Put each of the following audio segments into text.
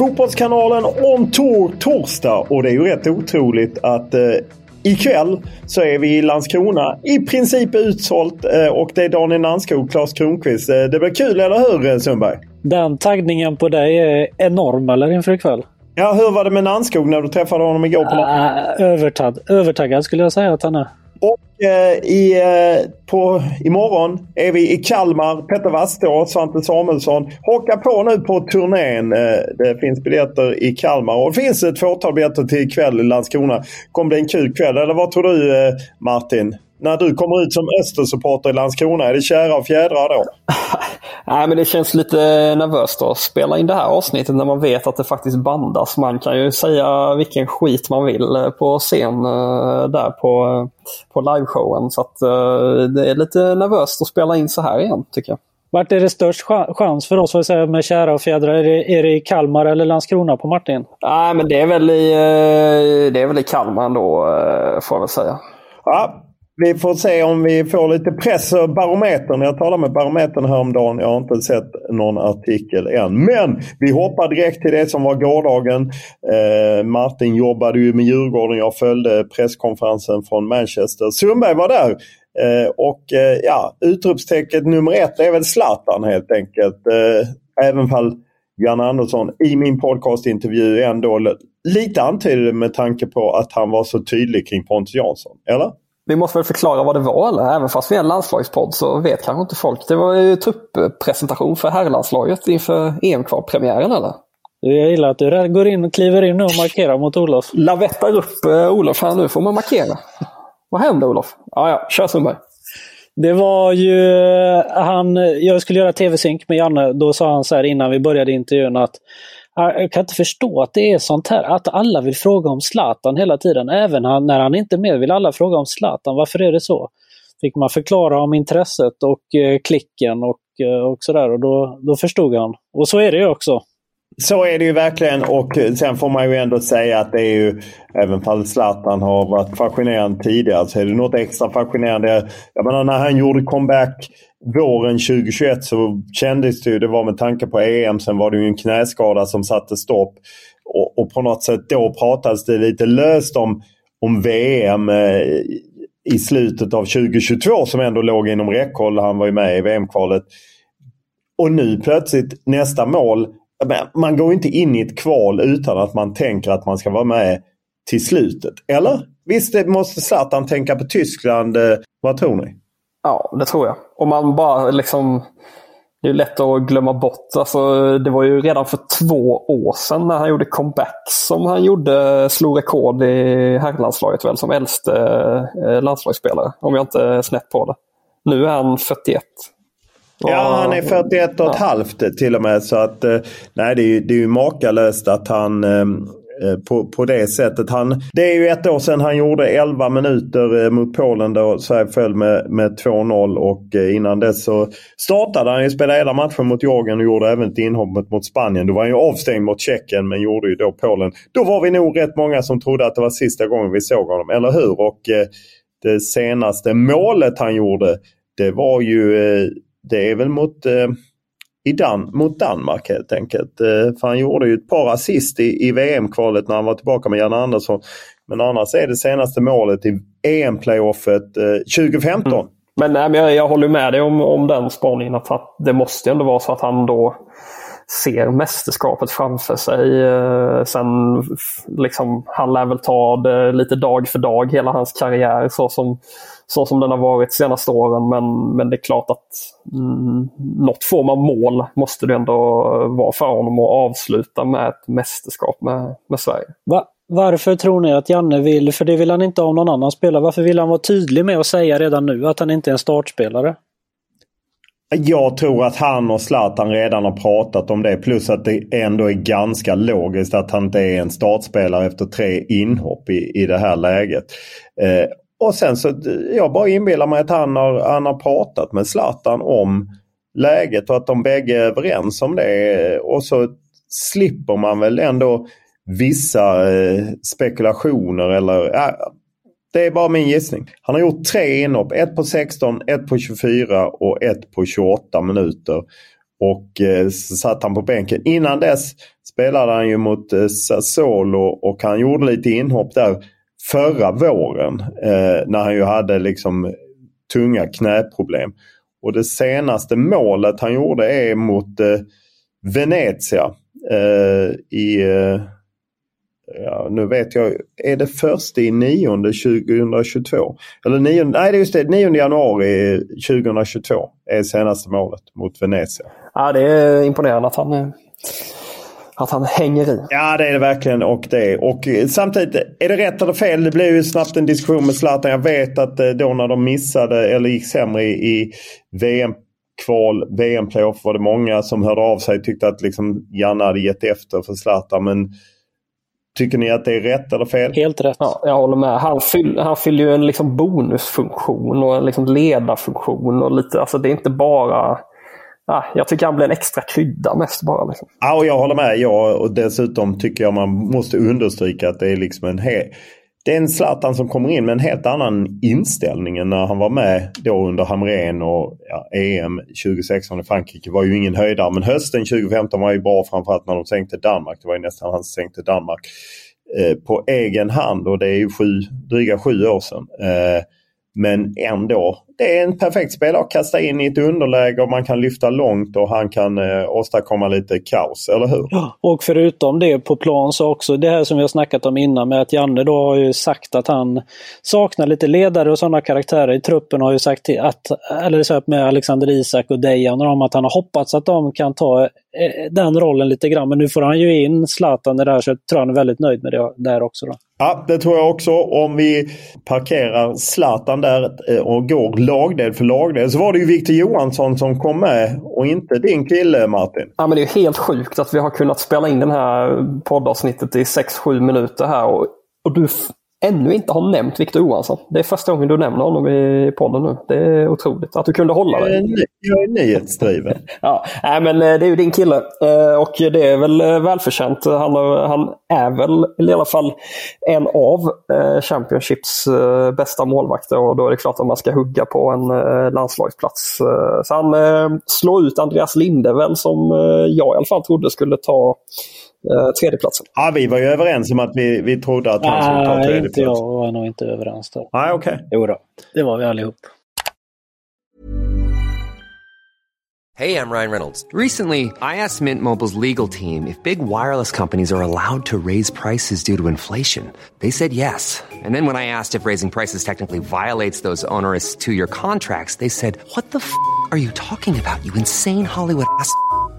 Fotbollskanalen On Tour torsdag och det är ju rätt otroligt att eh, ikväll så är vi i Landskrona. I princip utsålt eh, och det är Daniel Nanskog Claes Kronqvist. Eh, det blir kul, eller hur eh, Sundberg? Den taggningen på dig är enorm eller inför ikväll? Ja, hur var det med Nanskog när du träffade honom igår? På uh, övertag, övertaggad skulle jag säga att han är. Och eh, i, eh, på, imorgon är vi i Kalmar. Petter Wastå, Svante Samuelsson. Haka på nu på turnén. Eh, det finns biljetter i Kalmar och det finns ett fåtal biljetter till ikväll i Landskrona. Kommer bli en kul kväll. Eller vad tror du eh, Martin? När du kommer ut som Östersupporter i Landskrona, är det kära och fjädrar då? Nej, men det känns lite nervöst att spela in det här avsnittet när man vet att det faktiskt bandas. Man kan ju säga vilken skit man vill eh, på scen eh, där på, eh, på liveshowen. Så att, det är lite nervöst att spela in så här igen tycker jag. Vart är det störst chans för oss att säga med kära och fjädrar? Är det, är det i Kalmar eller Landskrona på Martin? Nej, men det är väl i, det är väl i Kalmar ändå, får jag väl säga. Ja, vi får se om vi får lite press. Barometern, jag talade med Barometern häromdagen. Jag har inte sett någon artikel än. Men vi hoppar direkt till det som var gårdagen. Eh, Martin jobbade ju med Djurgården. Jag följde presskonferensen från Manchester. Sundberg var där. Eh, och eh, ja, utropstecknet nummer ett är väl Zlatan helt enkelt. Eh, även fall Jan Andersson i min podcastintervju ändå lite antydde med tanke på att han var så tydlig kring Pontus Jansson. Eller? Vi måste väl förklara vad det var eller? Även fast vi är en landslagspodd så vet kanske inte folk. Det var ju trupppresentation för herrlandslaget inför EM-kvalpremiären eller? Jag gillar att du går in och kliver in och markerar mot Olof. Lavettar upp eh, Olof här nu får man markera. Vad hände Olof? Ja, ja, kör Sundberg. Det var ju han, jag skulle göra tv-synk med Janne. Då sa han så här innan vi började intervjun att jag kan inte förstå att det är sånt här, att alla vill fråga om Zlatan hela tiden. Även han, när han inte är med vill alla fråga om Zlatan. Varför är det så? Fick man förklara om intresset och eh, klicken och, eh, och sådär och då, då förstod han. Och så är det ju också. Så är det ju verkligen och sen får man ju ändå säga att det är ju, även om Zlatan har varit fascinerande tidigare, så är det något extra fascinerande. Jag menar när han gjorde comeback våren 2021 så kändes det ju, det var med tanke på EM, sen var det ju en knäskada som satte stopp. Och, och på något sätt då pratades det lite löst om, om VM eh, i slutet av 2022 som ändå låg inom räckhåll. Han var ju med i VM-kvalet. Och nu plötsligt nästa mål. Man går inte in i ett kval utan att man tänker att man ska vara med till slutet. Eller? Visst måste Zlatan tänka på Tyskland. Eh, vad tror ni? Ja, det tror jag. Om man bara liksom... Det är lätt att glömma bort. Alltså, det var ju redan för två år sedan när han gjorde comeback som han gjorde, slog rekord i herrlandslaget väl som äldste eh, landslagsspelare. Om jag inte är snett på det. Nu är han 41. Ja, han är 41 och ett ja. halvt till och med. Så att, eh, nej, det är ju, det är ju makalöst att han eh, Eh, på, på det sättet. Han, det är ju ett år sedan han gjorde 11 minuter eh, mot Polen då Sverige föll med, med 2-0 och innan dess så startade han ju, spelade hela matchen mot Georgien och gjorde även ett inhopp mot Spanien. Då var han ju avstängd mot Tjeckien men gjorde ju då Polen. Då var vi nog rätt många som trodde att det var sista gången vi såg honom, eller hur? Och det senaste målet han gjorde det var ju, det är väl mot eh, i Dan mot Danmark helt enkelt. Eh, för han gjorde ju ett par assist i, i VM-kvalet när han var tillbaka med Jan Andersson. Men annars är det senaste målet i EM-playoffet eh, 2015. Mm. Men, nej, men jag, jag, håller med dig om, om den spaningen. Att det måste ändå vara så att han då ser mästerskapet framför sig. Eh, sen liksom, han lär väl ta det lite dag för dag, hela hans karriär så som, så som den har varit senaste åren. Men, men det är klart att mm, något form av mål måste det ändå vara för honom att avsluta med ett mästerskap med, med Sverige. Va? Varför tror ni att Janne vill, för det vill han inte ha någon annan spelare, varför vill han vara tydlig med att säga redan nu att han inte är en startspelare? Jag tror att han och Zlatan redan har pratat om det. Plus att det ändå är ganska logiskt att han inte är en startspelare efter tre inhopp i, i det här läget. Eh, och sen så jag bara inbillar mig att han har, han har pratat med Zlatan om läget och att de bägge är överens om det. Och så slipper man väl ändå vissa eh, spekulationer eller äh, det är bara min gissning. Han har gjort tre inhopp. Ett på 16, ett på 24 och ett på 28 minuter. Och eh, så satt han på bänken. Innan dess spelade han ju mot eh, Sassuolo och han gjorde lite inhopp där förra våren. Eh, när han ju hade liksom tunga knäproblem. Och det senaste målet han gjorde är mot eh, Venezia eh, i eh, ja, nu vet jag, är det första i nionde 2022? Eller nio, nej, det är just det, 9 januari 2022 är senaste målet mot Venezia. Ja, det är imponerande att han, att han hänger i. Ja, det är det verkligen. Och, det. och samtidigt, är det rätt eller fel? Det blev ju snabbt en diskussion med Zlatan. Jag vet att eh, då när de missade eller gick sämre i, i VM kval, VM-playoff var det många som hörde av sig och tyckte att liksom Janne hade gett efter för Zlatan. Men Tycker ni att det är rätt eller fel? Helt rätt. Ja, jag håller med. Han, fyll, han fyller ju en liksom bonusfunktion och en liksom ledarfunktion. Och lite, alltså det är inte bara... Ja, jag tycker han blir en extra krydda mest bara. Liksom. Ja, och jag håller med. Ja, och dessutom tycker jag man måste understryka att det är liksom en hel... Det är en Zlatan som kommer in med en helt annan inställning än när han var med då under Hamrén och ja, EM 2016 i Frankrike var ju ingen höjdare. Men hösten 2015 var ju bra framförallt när de sänkte Danmark. Det var ju nästan han som sänkte Danmark eh, på egen hand och det är ju sju, dryga sju år sedan. Eh, men ändå, det är en perfekt spelare att kasta in i ett underläge och man kan lyfta långt och han kan eh, åstadkomma lite kaos, eller hur? Ja, och förutom det på plan så också det här som vi har snackat om innan med att Janne då har ju sagt att han saknar lite ledare och sådana karaktärer i truppen. har ju sagt att, eller så med Alexander Isak och Dejan om att han har hoppats att de kan ta eh, den rollen lite grann. Men nu får han ju in Zlatan i det här så jag tror han är väldigt nöjd med det där också. Då. Ja, det tror jag också. Om vi parkerar Zlatan där eh, och går lagdel för lagdel så var det ju Victor Johansson som kom med och inte din kille Martin. Ja, men det är helt sjukt att vi har kunnat spela in det här poddavsnittet i 6-7 minuter här och, och du ännu inte har nämnt Victor Johansson. Det är första gången du nämner honom i podden nu. Det är otroligt att du kunde hålla dig. Jag är nyhetsdriven. ja, nej, men eh, det är ju din kille eh, och det är väl eh, välförtjänt. Han, han är väl i alla fall en av Championships bästa målvakter och då är det klart att man ska hugga på en landslagsplats. Så han slår ut Andreas Linde väl som jag i alla fall trodde skulle ta eh, tredjeplatsen. Ja, vi var ju överens om att vi, vi trodde att han skulle ta tredjeplatsen. inte jag var nog inte överens där. Nej, okej. Okay. Jo då, det var vi allihop. Hey, I'm Ryan Reynolds. Recently, I asked Mint Mobile's legal team if big wireless companies are allowed to raise prices due to inflation. They said yes. And then when I asked if raising prices technically violates those onerous two-year contracts, they said, what the f*** are you talking about, you insane Hollywood ass?"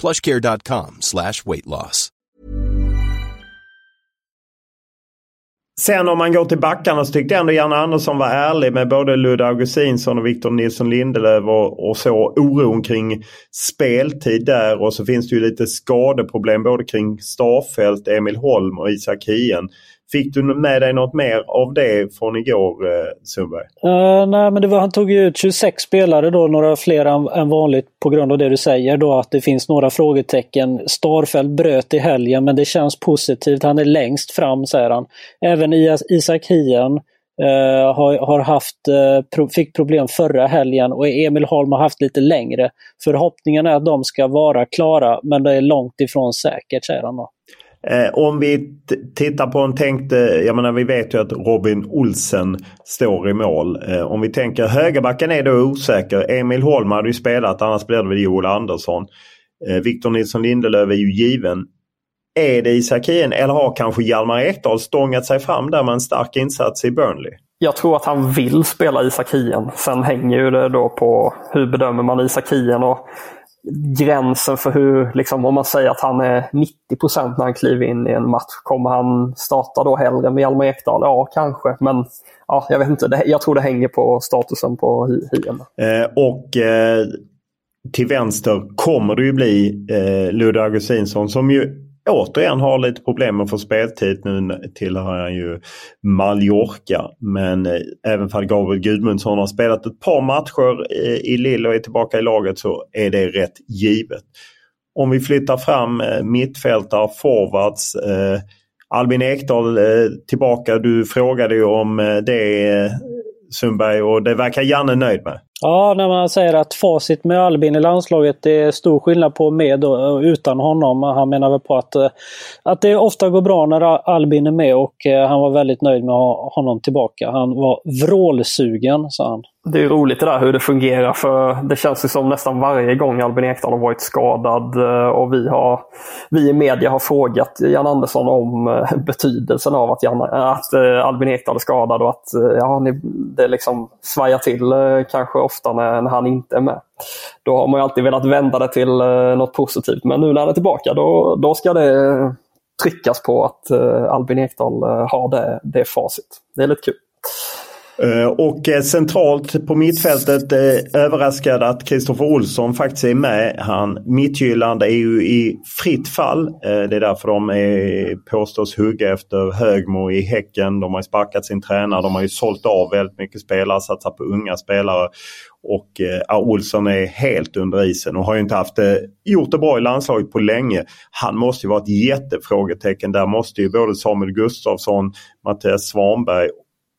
plushcare.com slash weight loss. Sen om man går till backarna så tyckte jag ändå Janne Andersson var ärlig med både Ludde Augustinsson och Victor Nilsson Lindelöf och, och så oron kring speltid där och så finns det ju lite skadeproblem både kring Starfelt, Emil Holm och Isak Hien. Fick du med dig något mer av det från igår eh, Sundberg? Uh, nej, men det var, han tog ju ut 26 spelare då, några fler än, än, vanligt på grund av det du säger då att det finns några frågetecken. Starfelt bröt i helgen men det känns positivt. Han är längst fram säger han. Även Isak Hien uh, har, har haft, uh, pro, fick problem förra helgen och Emil Holm har haft lite längre. Förhoppningen är att de ska vara klara men det är långt ifrån säkert säger han då. Eh, om vi tittar på en tänkt, jag menar vi vet ju att Robin Olsen står i mål. Eh, om vi tänker högerbacken är då osäker. Emil Holm hade ju spelat annars blir det väl Joel Andersson. Eh, Victor Nilsson Lindelöf är ju given. Är det Isak eller har kanske Hjalmar Ekdal stångat sig fram där med en stark insats i Burnley? Jag tror att han vill spela Isak Sen hänger ju det då på hur bedömer man Isak Och gränsen för hur, liksom, om man säger att han är 90% när han kliver in i en match. Kommer han starta då hellre med Hjalmar Ekdal? Ja, kanske. Men ja, jag vet inte. jag tror det hänger på statusen på Hien. Eh, och eh, till vänster kommer det ju bli eh, Ludde Augustinsson som ju återigen har lite problem med att få speltid. Nu tillhör han ju Mallorca. Men eh, även för Gabriel Gudmundsson har spelat ett par matcher i Lille och är tillbaka i laget så är det rätt givet. Om vi flyttar fram eh, mittfältare, forwards. Eh, Albin Ekdal tillbaka. Du frågade ju om det Sundberg och det verkar Janne nöjd med. Ja, när man säger att facit med Albin i landslaget, det är stor skillnad på med och utan honom. Han menar väl på att, eh, att det ofta går bra när Albin är med och eh, han var väldigt nöjd med att ha honom tillbaka. Han var vrålsugen, sa han. Det är roligt det där hur det fungerar för det känns ju som nästan varje gång Albin Ekdal har varit skadad eh, och vi, har, vi i media har frågat Jan Andersson om eh, betydelsen av att, Jan, att eh, Albin Ekdal är skadad och att ja, det liksom svajar till kanske ofta när, när, han inte är med. Då har man alltid velat vända det till något positivt. Men nu när han är tillbaka då, då ska det tryckas på att Albin Ekdal har det, det facit. Det är lite kul. Eh, och eh, centralt på mittfältet eh, överraskad att Kristoffer Olsson faktiskt är med. Han, Mittjylland är ju i fritt fall. Det är därför de är, påstås hugga efter Högmo i Häcken. De har sparkat sin tränare. De har ju sålt av väldigt mycket spelare, satsat på unga spelare. Och eh, Olsson är helt under isen och har ju inte haft det, gjort det bra i landslaget på länge. Han måste ju vara ett jättefrågetecken. Där måste ju både Samuel Gustafsson, Mattias Svanberg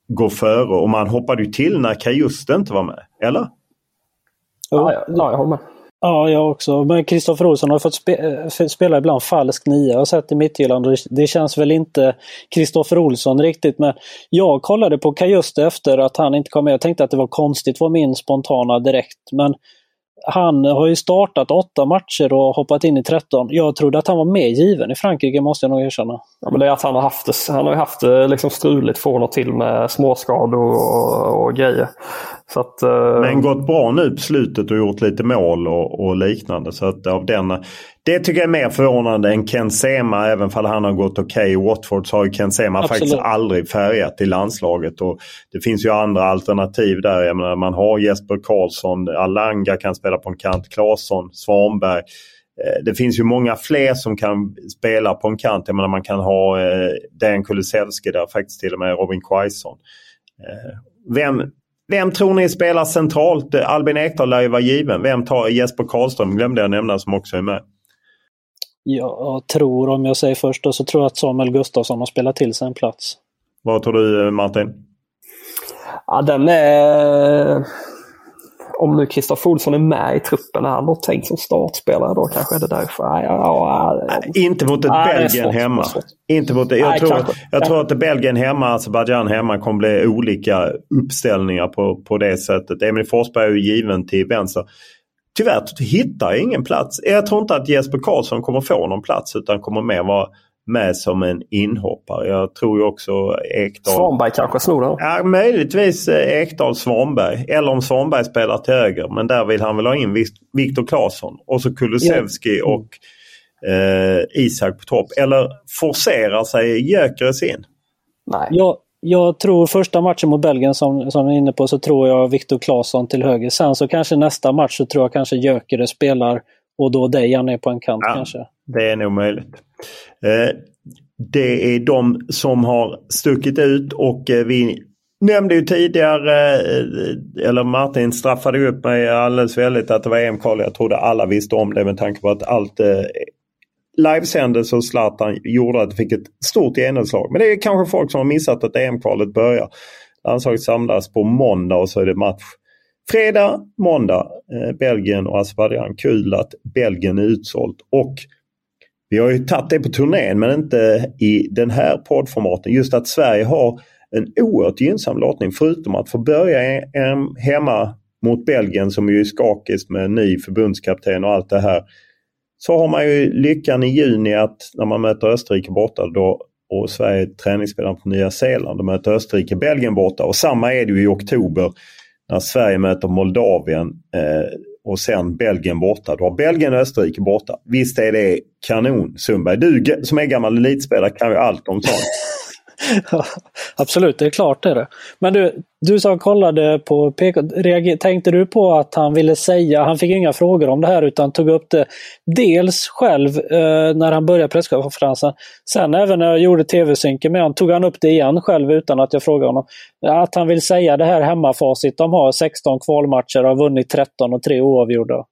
gå före och man hoppade ju till när Kajuste inte var med. Eller? Ja, ja, jag håller med. Ja, jag också. Men Kristoffer Olsson har fått spe eh, spela ibland falsk nia jag har sett i Midtjylland. Det känns väl inte Kristoffer Olsson riktigt. Men jag kollade på Kajuste efter att han inte kom med. Jag tänkte att det var konstigt var min spontana direkt. Men han har ju startat åtta matcher och hoppat in i 13. Jag trodde att han var mer given i Frankrike måste jag nog erkänna. Ja, men det är att han har haft det, han har haft det liksom struligt från och till med småskador och, och grejer. Så att, uh... Men gått bra nu på slutet och gjort lite mål och, och liknande. Så att av denna, det tycker jag är mer förvånande än Ken Sema. Även om han har gått okej okay. i Watford så har ju Ken Sema Absolut. faktiskt aldrig färgat i landslaget. Och det finns ju andra alternativ där. Jag menar, man har Jesper Karlsson, Alanga kan spela på en kant, Claesson, Svanberg. Eh, det finns ju många fler som kan spela på en kant. Jag menar, man kan ha eh, Dejan Kulusevski där, faktiskt till och med Robin Quaison. Eh, vem, vem tror ni spelar centralt? Albin Ekdal lär ju vara given. Vem tar Jesper Karlström glömde jag nämna som också är med. Jag tror, om jag säger först då, så tror jag att Samuel Gustafsson har spelat till sig en plats. Vad tror du Martin? Ja, den är om nu Kristoffer Olsson är med i truppen, är han då tänkt som startspelare då? Kanske är det därför? Ja, ja, ja. Inte mot ett Belgien hemma. Inte mot jag Nej, tror, att, jag tror att Belgien hemma, Azerbajdzjan hemma kommer bli olika uppställningar på, på det sättet. Emil Forsberg är ju given till vänster. Tyvärr hittar jag ingen plats. Jag tror inte att Jesper Karlsson kommer få någon plats utan kommer mer vara med som en inhoppare. Jag tror ju också Ekdal... Svanberg kanske snor den? Ja, möjligtvis eh, Ekdal Svanberg. Eller om Svanberg spelar till höger. Men där vill han väl ha in Viktor Claesson. Och så Kulusevski ja. och eh, Isak på topp. Eller forcerar sig Gyökeres in? Nej. Jag, jag tror första matchen mot Belgien som, som vi är inne på så tror jag Viktor Claesson till höger. Sen så kanske nästa match så tror jag kanske Gyökeres spelar och då Dejan är på en kant Ja. kanske. Det är nog möjligt. Eh, det är de som har stuckit ut och eh, vi nämnde ju tidigare, eh, eller Martin straffade upp mig alldeles väldigt att det var EM-kval. Jag trodde alla visste om det med tanke på att allt livesändes och Zlatan gjorde att det fick ett stort genomslag. Men det är kanske folk som har missat att EM-kvalet börjar. Landslaget samlas på måndag och så är det match fredag, måndag. Eh, Belgien och Azerbajdzjan. Kul att Belgien är utsålt. Och vi har ju tagit det på turnén men inte i den här poddformaten. Just att Sverige har en oerhört gynnsam lottning förutom att få börja hemma mot Belgien som ju är skakigt med ny förbundskapten och allt det här. Så har man ju lyckan i juni att när man möter Österrike borta då och Sverige är träningsspelare på Nya Zeeland och möter Österrike Belgien borta. Och samma är det ju i oktober när Sverige möter Moldavien eh, och sen Belgien borta. Då har Belgien och Österrike borta. Visst är det kanon Sundberg. Du som är gammal elitspelare kan ju allt om sånt. Ja, Absolut, det är klart det är det. Men du, du som kollade på PK, tänkte du på att han ville säga, han fick inga frågor om det här utan tog upp det dels själv eh, när han började presskonferensen. Sen även när jag gjorde tv-synken med honom tog han upp det igen själv utan att jag frågade honom. Att han vill säga det här hemmafacit, de har 16 kvalmatcher och har vunnit 13 och 3 oavgjorda.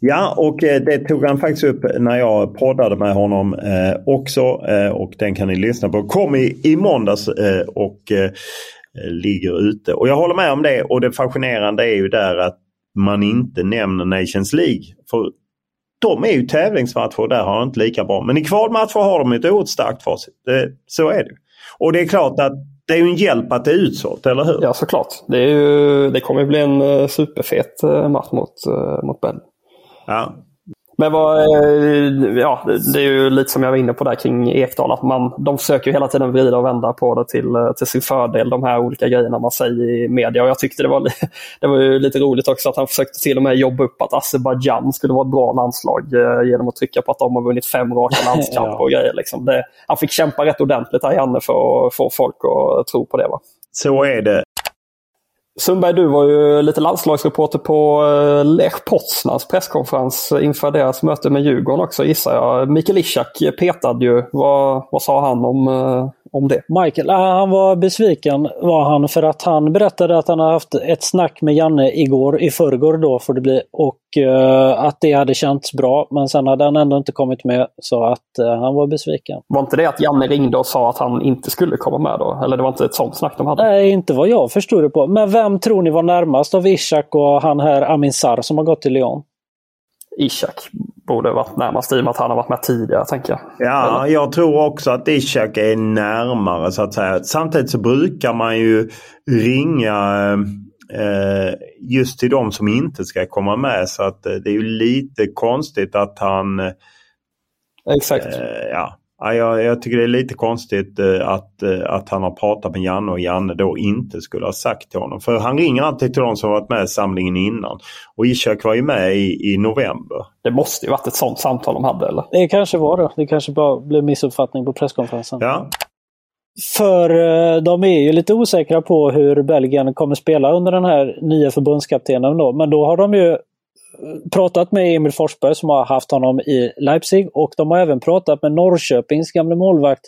Ja, och eh, det tog han faktiskt upp när jag poddade med honom eh, också. Eh, och den kan ni lyssna på. Kom i, i måndags eh, och eh, ligger ute. Och jag håller med om det. Och det fascinerande är ju där att man inte nämner Nations League. För de är ju tävlingsmatcher och där har de inte lika bra. Men i kvalmatcher har de ett oerhört starkt facit. Det, så är det. Och det är klart att det är ju en hjälp att det är utsålt, eller hur? Ja, såklart. Det, är ju, det kommer ju bli en eh, superfet match mot, mot Belgien. Ja. Men vad, eh, ja, det- är ju lite som jag var inne på där kring Ekdal. Att man, de försöker ju hela tiden vrida och vända på det till, eh, till sin fördel. De här olika grejerna man säger i media. Och jag tyckte det var, det var ju lite roligt också att han försökte till och med jobba upp att Azerbajdzjan skulle vara ett bra landslag. eh, Genom att trycka på att de har vunnit fem raka landskamper Ja. och grejer. Liksom. Det, han fick kämpa rätt ordentligt här Janne för att få folk att tro på det. Va? Så är det. Sundberg, du var ju lite landslagsreporter på eh, Lech Poznas presskonferens inför deras möte med Djurgården också gissar jag. Mikael Ishak petad ju. Vad, vad sa han om, eh, om det? Michael, ah, han var besviken var han för att han berättade att han har haft ett snack med Janne igår, i förrgår då får det bli, och eh, att det hade känts bra. Men sen hade han ändå inte kommit med så att eh, han var besviken. Var inte det att Janne ringde och sa att han inte skulle komma med då? Eller det var inte ett sånt snack de hade? Nej, inte vad jag förstod det på. Men vem tror ni var närmast av Ishak och han här Amin Sarr som har gått till Lyon? Ishak borde varit närmast i och med att han har varit med tidigare, tänker jag. Ja, jag tror också att Ishak är närmare så att säga. Samtidigt så brukar man ju ringa eh, just till de som inte ska komma med. Så att eh, det är ju lite konstigt att han... Eh, Exakt. ja, Ja, jag, jag tycker det är lite konstigt eh, att, eh, att han har pratat med Janne och Janne då inte skulle ha sagt till honom. För han ringer alltid till de som varit med i samlingen innan. Och Ishak var ju med i, i november. Det måste ju varit ett sånt samtal de hade, eller? Det kanske var det. Det kanske bara blev missuppfattning på presskonferensen. Ja, För eh, de är ju lite osäkra på hur Belgien kommer spela under den här nya förbundskaptenen. Då. Men då har de ju pratat med Emil Forsberg som har haft honom i Leipzig och de har även pratat med Norrköpings gamle målvakt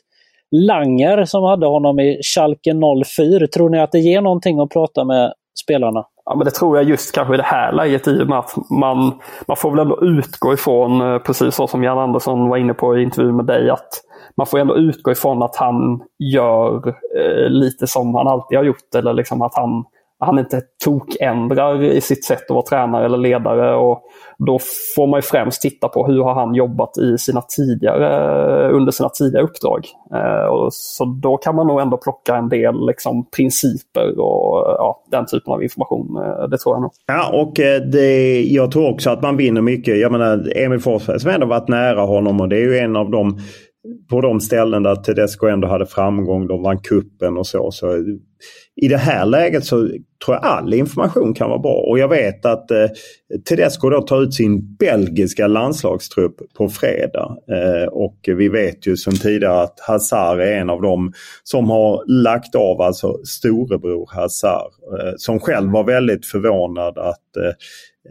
Langer som hade honom i Schalke 04. Tror ni att det ger någonting att prata med spelarna? Ja, men det tror jag just kanske i det här läget i och med att man, man får väl ändå utgå ifrån, eh, precis så som Jan Andersson var inne på i intervjun med dig, att man får ändå utgå ifrån att han gör eh, lite som han alltid har gjort. Eller liksom att han, han inte tokändrar i sitt sätt att vara tränare eller ledare. Och då får man ju främst titta på hur har han jobbat i sina tidigare, under sina tidigare uppdrag. Eh, och så då kan man nog ändå plocka en del liksom, principer och ja, den typen av information. Eh, det tror jag nog. Ja, och eh, det, jag tror också att man vinner mycket. Jag menar Emil Forsberg som ändå varit nära honom och det är ju en av de på de ställen där Tedesco ändå hade framgång. De vann kuppen och så. så i det här läget så tror jag all information kan vara bra. Och jag vet att eh, Tedesco då tar ut sin belgiska landslagstrupp på fredag. Eh, och vi vet ju som tidigare att Hazard är en av dem som har lagt av, alltså storebror Hazard. Eh, som själv var väldigt förvånad att eh,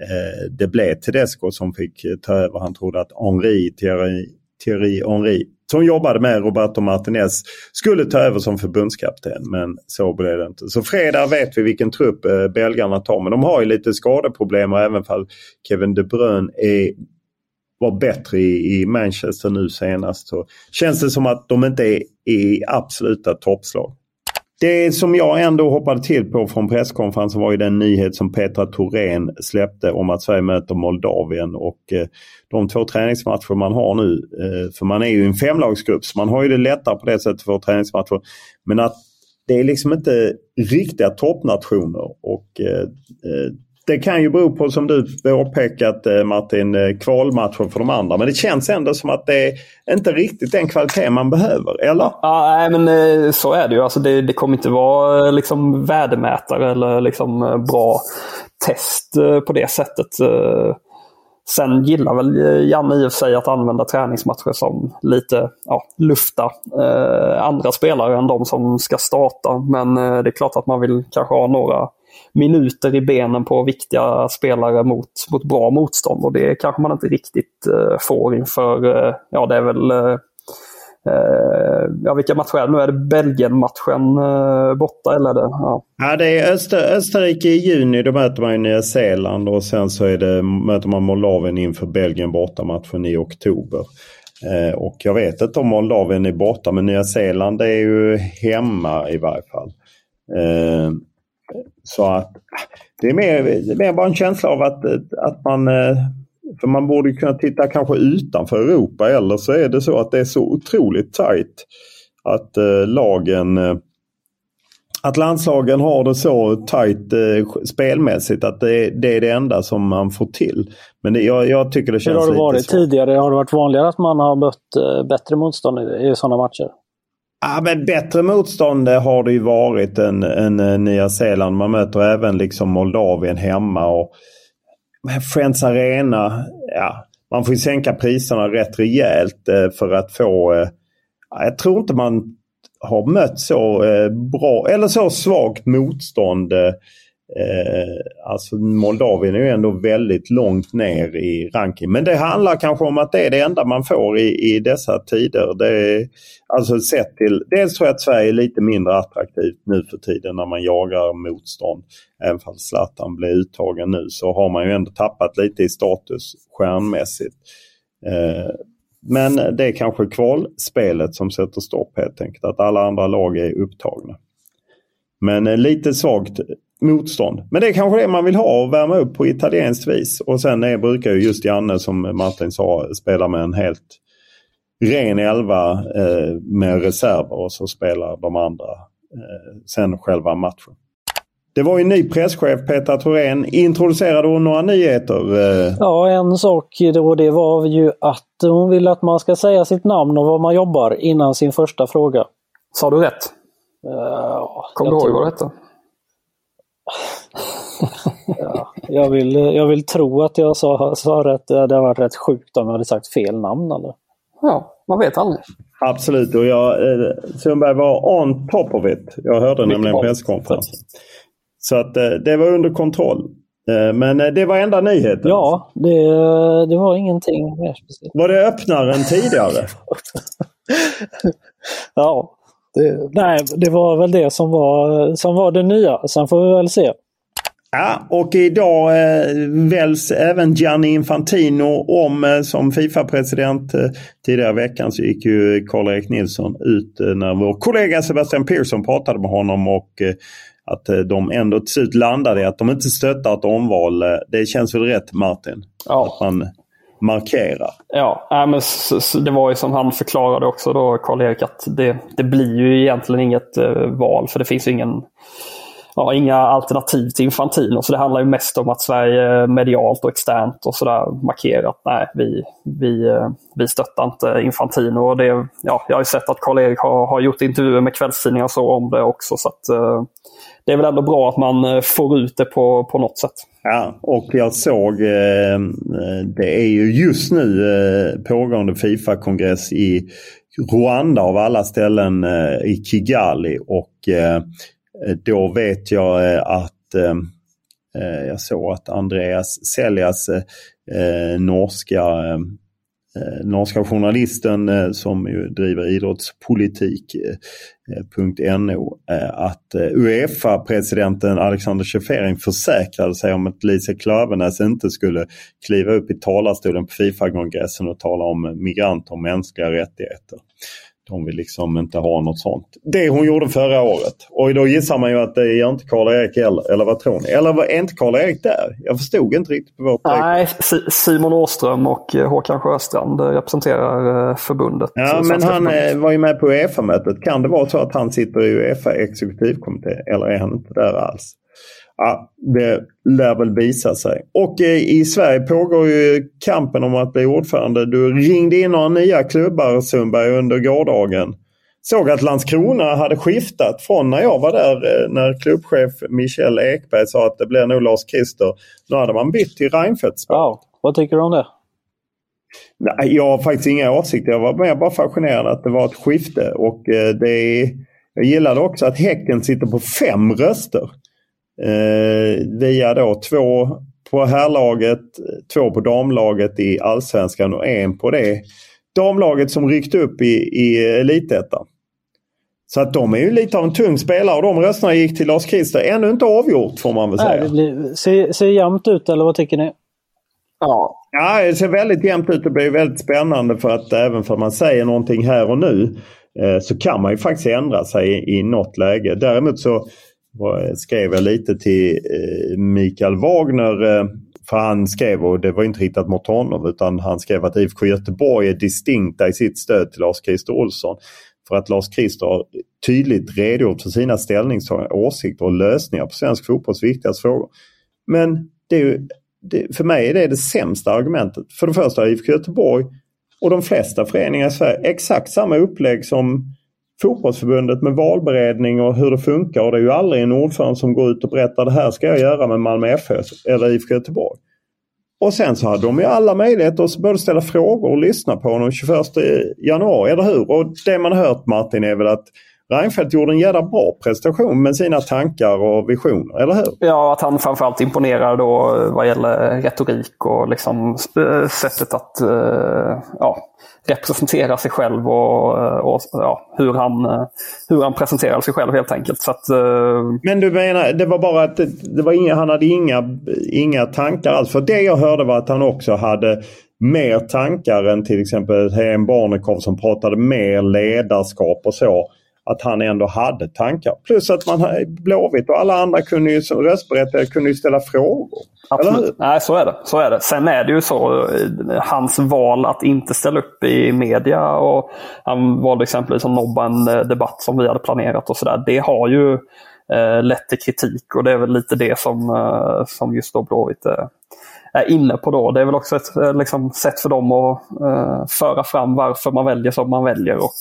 eh det blev Tedesco som fick eh, ta över. Han trodde att Henri, Thierry, Thierry Henri som jobbade med Roberto Martinez skulle ta över som förbundskapten. Men så blev det inte. Så fredag vet vi vilken trupp eh, belgarna tar. Men de har ju lite skadeproblem och även fall Kevin De Bruyne är, var bättre i, i Manchester nu senast. Så känns det som att de inte är i absoluta toppslag. Det som jag ändå hoppade till på från presskonferensen var ju den nyhet som Petra Thorén släppte om att Sverige möter Moldavien och eh, de två träningsmatcher man har nu. Eh, för man är ju en femlagsgrupp så man har ju det lättare på det sättet för träningsmatcher. Men att det är liksom inte riktiga toppnationer och eh, det kan ju bero på som du påpekat eh, Martin, eh, kvalmatchen kvalmatcher för de andra. Men det känns ändå som att det är inte riktigt den kvalitet man behöver, eller? Ja, nej, men eh, så är det ju. Alltså det, det kommer inte vara liksom värdemätare eller liksom bra test på det sättet. Sen gillar väl Janne i och för sig att använda träningsmatcher som lite ja, lufta eh, andra spelare än de som ska starta. Men det är klart att man vill kanske ha några minuter i benen på viktiga spelare mot, mot bra motstånd. Och det kanske man inte riktigt uh, får inför, uh, ja det är väl uh, Ja, vilka matcher är det nu? Är det Belgien-matchen borta eller? Är det, ja. ja, det är Öster, Österrike i juni. Då möter man Nya Zeeland och sen så är det, möter man Moldavien inför Belgien-bortamatchen i oktober. Eh, och jag vet inte om Moldavien är borta men Nya Zeeland är ju hemma i varje fall. Eh, så att det är mer, det är mer bara en känsla av att, att man eh, för man borde kunna titta kanske utanför Europa eller så är det så att det är så otroligt tajt att eh, lagen eh, att landslagen har det så tajt eh, spelmässigt att det, det, är det enda som man får till. Men det, jag, jag, tycker det känns lite Hur har det varit tidigare? Har det varit vanligare att man har mött eh, bättre motstånd i, i sådana matcher? Ja, men bättre motstånd eh, har det ju varit än, än eh, Nya Zeeland. Man möter även liksom Moldavien hemma. och Friends Arena, ja, man får ju sänka priserna rätt rejält eh, för att få... Eh, jag tror inte man har mött så eh, bra eller så svagt motstånd Eh, alltså Moldavien är ju ändå väldigt långt ner i ranking. Men det handlar kanske om att det är det enda man får i, i dessa tider. Det är, alltså sett till, dels tror jag att Sverige är lite mindre attraktivt nu för tiden när man jagar motstånd. Även om Zlatan blir uttagen nu så har man ju ändå tappat lite i status stjärnmässigt. Eh, men det är kanske kvalspelet som sätter stopp helt enkelt. Att alla andra lag är upptagna. Men eh, lite svagt motstånd. Men det är kanske det man vill ha och värma upp på italienskt vis. Och sen är, brukar ju just Janne som Martin sa spela med en helt ren elva eh, med reserver och så spelar de andra eh, sen själva matchen. Det var ju en ny presschef, Petra Thorén. Introducerade hon några nyheter? Eh? Ja, en sak då det var ju att hon vill att man ska säga sitt namn och var man jobbar innan sin första fråga. Sa du rätt? Uh, Kommer du ihåg vad det hette? Ja, jag, vill, jag vill tro att jag sa, sa rätt. Det hade varit rätt sjukt om jag hade sagt fel namn. Eller? Ja, man vet aldrig. Absolut och jag, eh, Sundberg var on top of it. Jag hörde Mycket nämligen presskonferensen. Så att eh, det var under kontroll. Eh, men det var enda nyheten? Ja, det, det var ingenting mer speciellt. Var det öppnare än tidigare? ja, det, nej, det var väl det som var, som var det nya. Sen får vi väl se. Ja, och idag eh, väljs även Gianni Infantino om eh, som Fifa-president. Eh, tidigare i veckan så gick ju Karl-Erik Nilsson ut eh, när vår kollega Sebastian Pearson pratade med honom och eh, att eh, de ändå till slut landade i att de inte stöttar ett omval. Eh, det känns väl rätt Martin? Ja. Att man markerar. Ja, äh, men det var ju som han förklarade också då, Karl-Erik, att det, det blir ju egentligen inget eh, val för det finns ju ingen ja, inga alternativ till Infantino. Så det handlar ju mest om att Sverige medialt och externt och sådär markerar att nej, vi, vi, eh, vi stöttar inte Infantino. Och det, ja, jag har ju sett att Karl-Erik har, har gjort intervjuer med kvällstidningar och så om det också. Så att, eh, det är väl ändå bra att man eh, får ut det på, på något sätt. Ja, och jag såg, eh, det är ju just nu eh, pågående Fifa-kongress i Rwanda av alla ställen eh, i Kigali och eh, då vet jag eh, att jag såg att Andreas Seljas norska Eh, norska journalisten eh, som ju driver idrottspolitik.no eh, att Uefa-presidenten Alexander Schäfering försäkrade sig om att Lise Klövenäs inte skulle kliva upp i talarstolen på Fifa-kongressen och tala om migranter och mänskliga rättigheter. De vill liksom inte ha något sånt. Det hon gjorde förra året. Och då gissar man ju att det gör inte Karl-Erik heller. Eller vad tror ni? Eller var inte Karl-Erik där? Jag förstod inte riktigt på Nej, Simon Åström och eh, Håkan Sjöstrand representerar eh, förbundet. Ja, men han förbundet. Eh, var ju med på Uefa-mötet. Kan det vara så att han sitter i Uefa exekutivkommitté? Eller är han inte där alls? Ja, det lär väl visa sig. Och eh, i Sverige pågår ju kampen om att bli ordförande. Du ringde in några nya klubbar Sundberg under gårdagen. Såg att Landskrona hade skiftat från när jag var där eh, när klubbchef Michel Ekberg sa att det blir nog Lars Christer. Nu hade man bytt till Reinfeldt. Wow. Vad tycker du om det? Nej, jag har faktiskt inga åsikter. Jag var mer bara fascinerad att det var ett skifte. Och eh, det är, jag gillade också att Häcken sitter på fem röster eh, via då två på herrlaget, två på damlaget i allsvenskan och en på det damlaget som ryckt upp i, i elitettan. Så att de är ju lite av en tung spelare och de rösterna gick till Lars Christer. Ännu inte avgjort får man väl säga. Nej, det blir, ser, ser jämnt ut eller vad tycker ni? Ja. ja, det ser väldigt jämnt ut. Det blir väldigt spännande för att även för man säger någonting här och nu eh, så kan man ju faktiskt ändra sig i, i något läge. Däremot så skrev jag lite till eh, Mikael Wagner. Eh, för han skrev, och det var inte riktat mot honom, utan han skrev att IFK Göteborg är distinkta i sitt stöd till Lars-Christer Olsson. För att Lars-Christer har tydligt redogjort för sina ställningstaganden, åsikter och lösningar på svensk fotbolls viktigaste frågor. Men det är ju, det, för mig är det det sämsta argumentet. För det första har IFK Göteborg och de flesta föreningar i Sverige exakt samma upplägg som fotbollsförbundet med valberedning och hur det funkar. Och det är ju aldrig en ordförande som går ut och berättar det här ska jag göra med Malmö FF eller IFK Göteborg. Och sen så hade de ju alla möjligheter att både ställa frågor och lyssna på honom 21 januari, eller hur? Och det man har hört Martin är väl att Reinfeldt gjorde en jävla bra prestation med sina tankar och visioner, eller hur? Ja, att han framförallt imponerar då vad gäller retorik och liksom sättet att ja, representera sig själv och, och ja, hur, han, hur han presenterar sig själv helt enkelt. Så att. Men du menar, det var bara att det, var inga, han hade inga, inga tankar alls? För det jag hörde var att han också hade mer tankar än till exempel Helene Barnekow som pratade mer ledarskap och så att han ändå hade tankar. Plus att man Blåvitt och alla andra kunde ju, som röstberättigade kunde ju ställa frågor. Absolut. Nej, så är, det. så är det. Sen är det ju så, eh, hans val att inte ställa upp i media och han valde exempelvis att nobba en eh, debatt som vi hade planerat och sådär. Det har ju eh, lett till kritik och det är väl lite det som, eh, som just då Blåvitt är, är inne på då. Det är väl också ett eh, liksom, sätt för dem att eh, föra fram varför man väljer som man väljer. och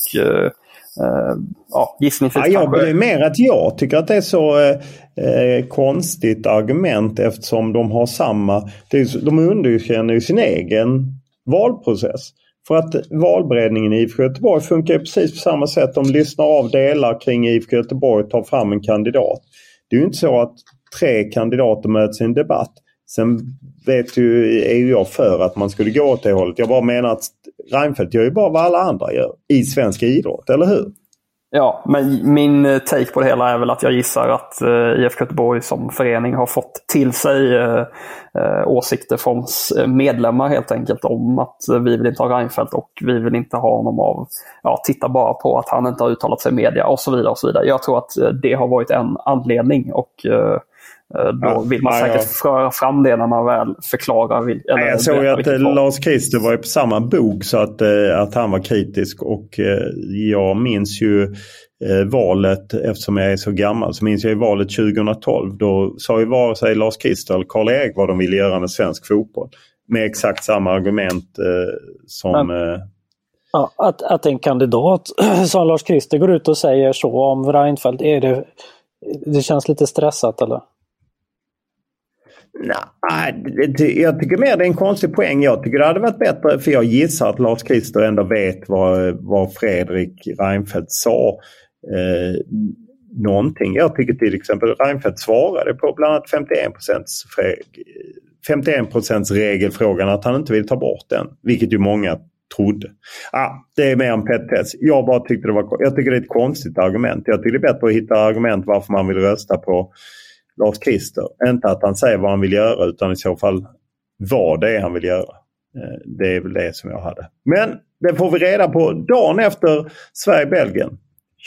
Uh, ja, gissningsvis ja, jag, Det är mer att jag tycker att det är så eh, eh konstigt argument eftersom de har samma... Är, de underkänner ju sin egen valprocess. För att valberedningen i IFK Göteborg funkar precis på samma sätt. De lyssnar av delar kring IFK Göteborg och tar fram en kandidat. Det är ju inte så att tre kandidater möts i en debatt. Sen vet ju, är ju jag för att man skulle gå åt det hållet. Jag bara menar att Reinfeldt gör ju bara vad alla andra gör i svensk idrott, eller hur? Ja, men min eh, take på det hela är väl att jag gissar att eh, IFK Göteborg som förening har fått till sig eh, åsikter från medlemmar helt enkelt om att vi vill inte ha Reinfeldt och vi vill inte ha honom av, ja, titta bara på att han inte har uttalat sig i media och så vidare. och så vidare. Jag tror att det har varit en anledning och Eh, då ja, vill man säkert ja. föra fram det när man väl förklarar. Eller Nej, jag såg ju att eh, Lars Christer var på samma bok så att, eh, att han var kritisk. Och jag minns ju valet, eftersom jag är så gammal, så minns jag ju valet 2012. Då sa ju vare sig Lars Christer eller Karl-Erik vad de ville göra med svensk fotboll. Med exakt samma argument som... Men, ja, att, att en kandidat som Lars Christer går ut och säger så om Reinfeldt, är det, det känns lite stressat eller? Nej, jag tycker mer det är en konstig poäng. Jag tycker det hade varit bättre, för jag gissar att Lars Christer ändå vet vad, vad Fredrik Reinfeldt sa. Eh, någonting. Jag tycker till exempel Reinfeldt svarade på bland annat 51 51 regelfrågan att han inte vill ta bort den. Vilket ju många trodde. Ah, det är mer en petitess. Jag bara tyckte det var Jag tycker det är ett konstigt argument. Jag tycker det är bättre att hitta argument varför man vill rösta på Lars Christer. Inte att han säger vad han vill göra utan i så fall vad det är han vill göra. Eh, det är väl det som jag hade. Men det får vi reda på dagen efter Sverige-Belgien.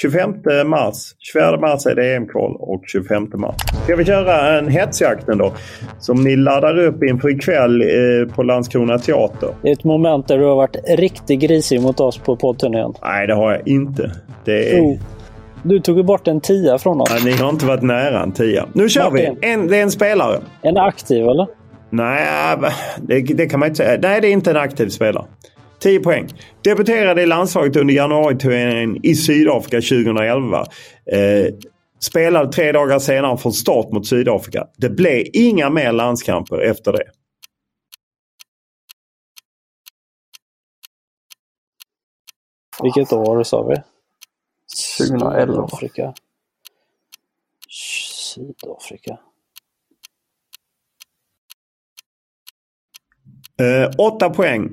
25 mars. 24 mars är det EM-kval och 25 mars. Ska vi köra en hetsjakten då? Som ni laddar upp inför ikväll eh, på Landskrona Teater. Det är ett moment där du har varit riktigt grisig mot oss på poddturnén. Nej, det har jag inte. Det är... Oh. Du tog ju bort en tia från oss. Ja, ni har inte varit nära en tia. Nu kör Martin. vi! En, det är en spelare. En aktiv eller? Nej, det, det, kan man inte säga. Nej, det är inte en aktiv spelare. 10 poäng. Debuterade i landslaget under januariturneringen i Sydafrika 2011. Eh, spelade tre dagar senare från start mot Sydafrika. Det blev inga mer landskamper efter det. Vilket år sa vi? 2011. Sydafrika. Sydafrika. Eh, åtta poäng.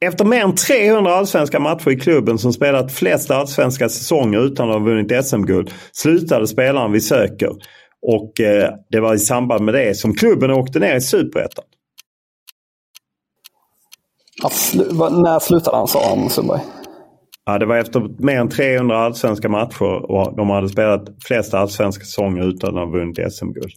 Efter mer än 300 allsvenska matcher i klubben som spelat flest allsvenska säsonger utan att ha vunnit SM-guld slutade spelaren vid Söker. Och eh, det var i samband med det som klubben åkte ner i Superettan. När slutade han sa han Sundberg? Ja, det var efter mer än 300 allsvenska matcher och de hade spelat flest allsvenska säsonger utan att ha vunnit SM-guld.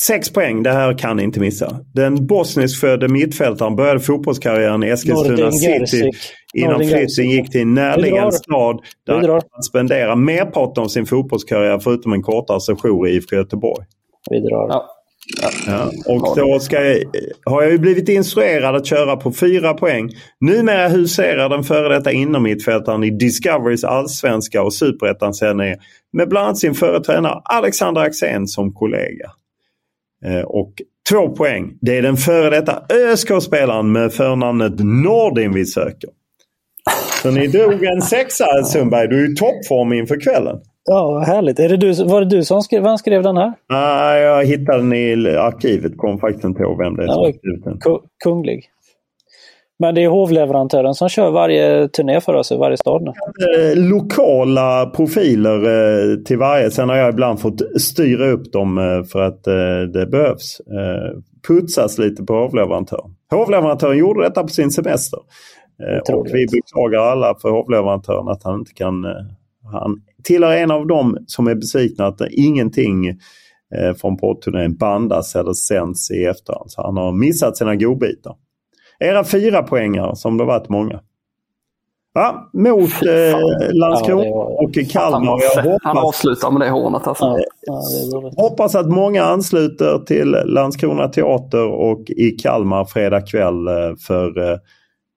Sex poäng, det här kan ni inte missa. Den bosniskfödde mittfältaren började fotbollskarriären i Eskilstuna City innan flytten gick till en närliggande stad där han spenderade merparten av sin fotbollskarriär förutom en kortare session i IFK Göteborg. Vi drar. Ja. Ja, och då ska, har jag ju blivit instruerad att köra på fyra poäng. Numera huserar den före detta innermittfältaren i Discoverys allsvenska och superettan-serie med bland annat sin förre tränare Alexander Axén som kollega. Eh, och två poäng. Det är den före detta ÖSK-spelaren med förnamnet Nordin vi söker. Så ni drog en sexa Sundberg. Du är i toppform inför kvällen. Ja, härligt. Är det du, var det du som skrev, vem skrev den här? Nej, jag hittade den i arkivet. Kom faktiskt inte ihåg vem det är som skrivit den. Kunglig. Men det är hovleverantören som kör varje turné för oss i varje stad nu. Eh, lokala profiler eh, till varje. Sen har jag ibland fått styra upp dem eh, för att det behövs. Putsas lite på hovleverantören. Hovleverantören gjorde detta på sin semester. Och vi beklagar alla för hovleverantören att han inte kan... Han tillhör en av dem som är besvikna att ingenting från poddturnén bandas eller sänds i efterhand. Så han har missat sina godbitar. Era fyra poängare som det varit många. Ja, mot eh, Landskrona och Kalmar. Han, hoppas, han avslutar med det hånet. Alltså. Ja, ja, hoppas att många ansluter till Landskrona Teater och i Kalmar fredag kväll. Eh, för, eh,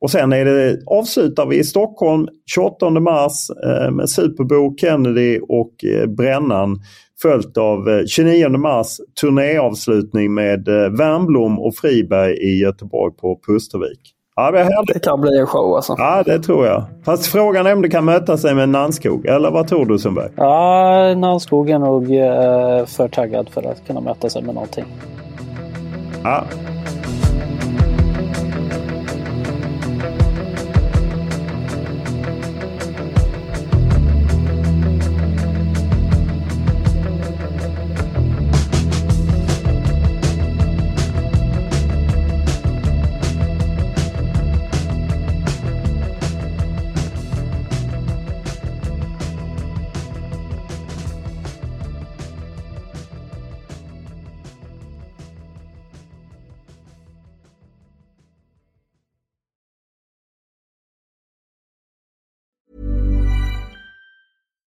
och sen är det, avslutar vi i Stockholm 28 mars eh, med Superbo, Kennedy och Brännan. Följt av 29 eh, mars turnéavslutning med eh, Wernbloom och Friberg i Göteborg på Pustervik. Ja, det, det kan bli en show alltså. Ja, det tror jag. Fast frågan är om det kan möta sig med Nanskog. Eller vad tror du Sundberg? Ja, Nanskog är nog eh, för taggad för att kunna möta sig med någonting. Ja,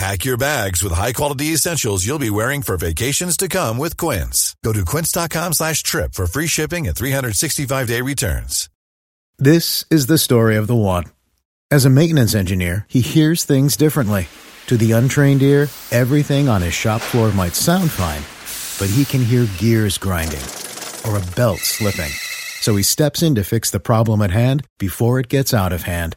Pack your bags with high-quality essentials you'll be wearing for vacations to come with Quince. Go to quince.com slash trip for free shipping and 365-day returns. This is the story of the one. As a maintenance engineer, he hears things differently. To the untrained ear, everything on his shop floor might sound fine, but he can hear gears grinding or a belt slipping. So he steps in to fix the problem at hand before it gets out of hand.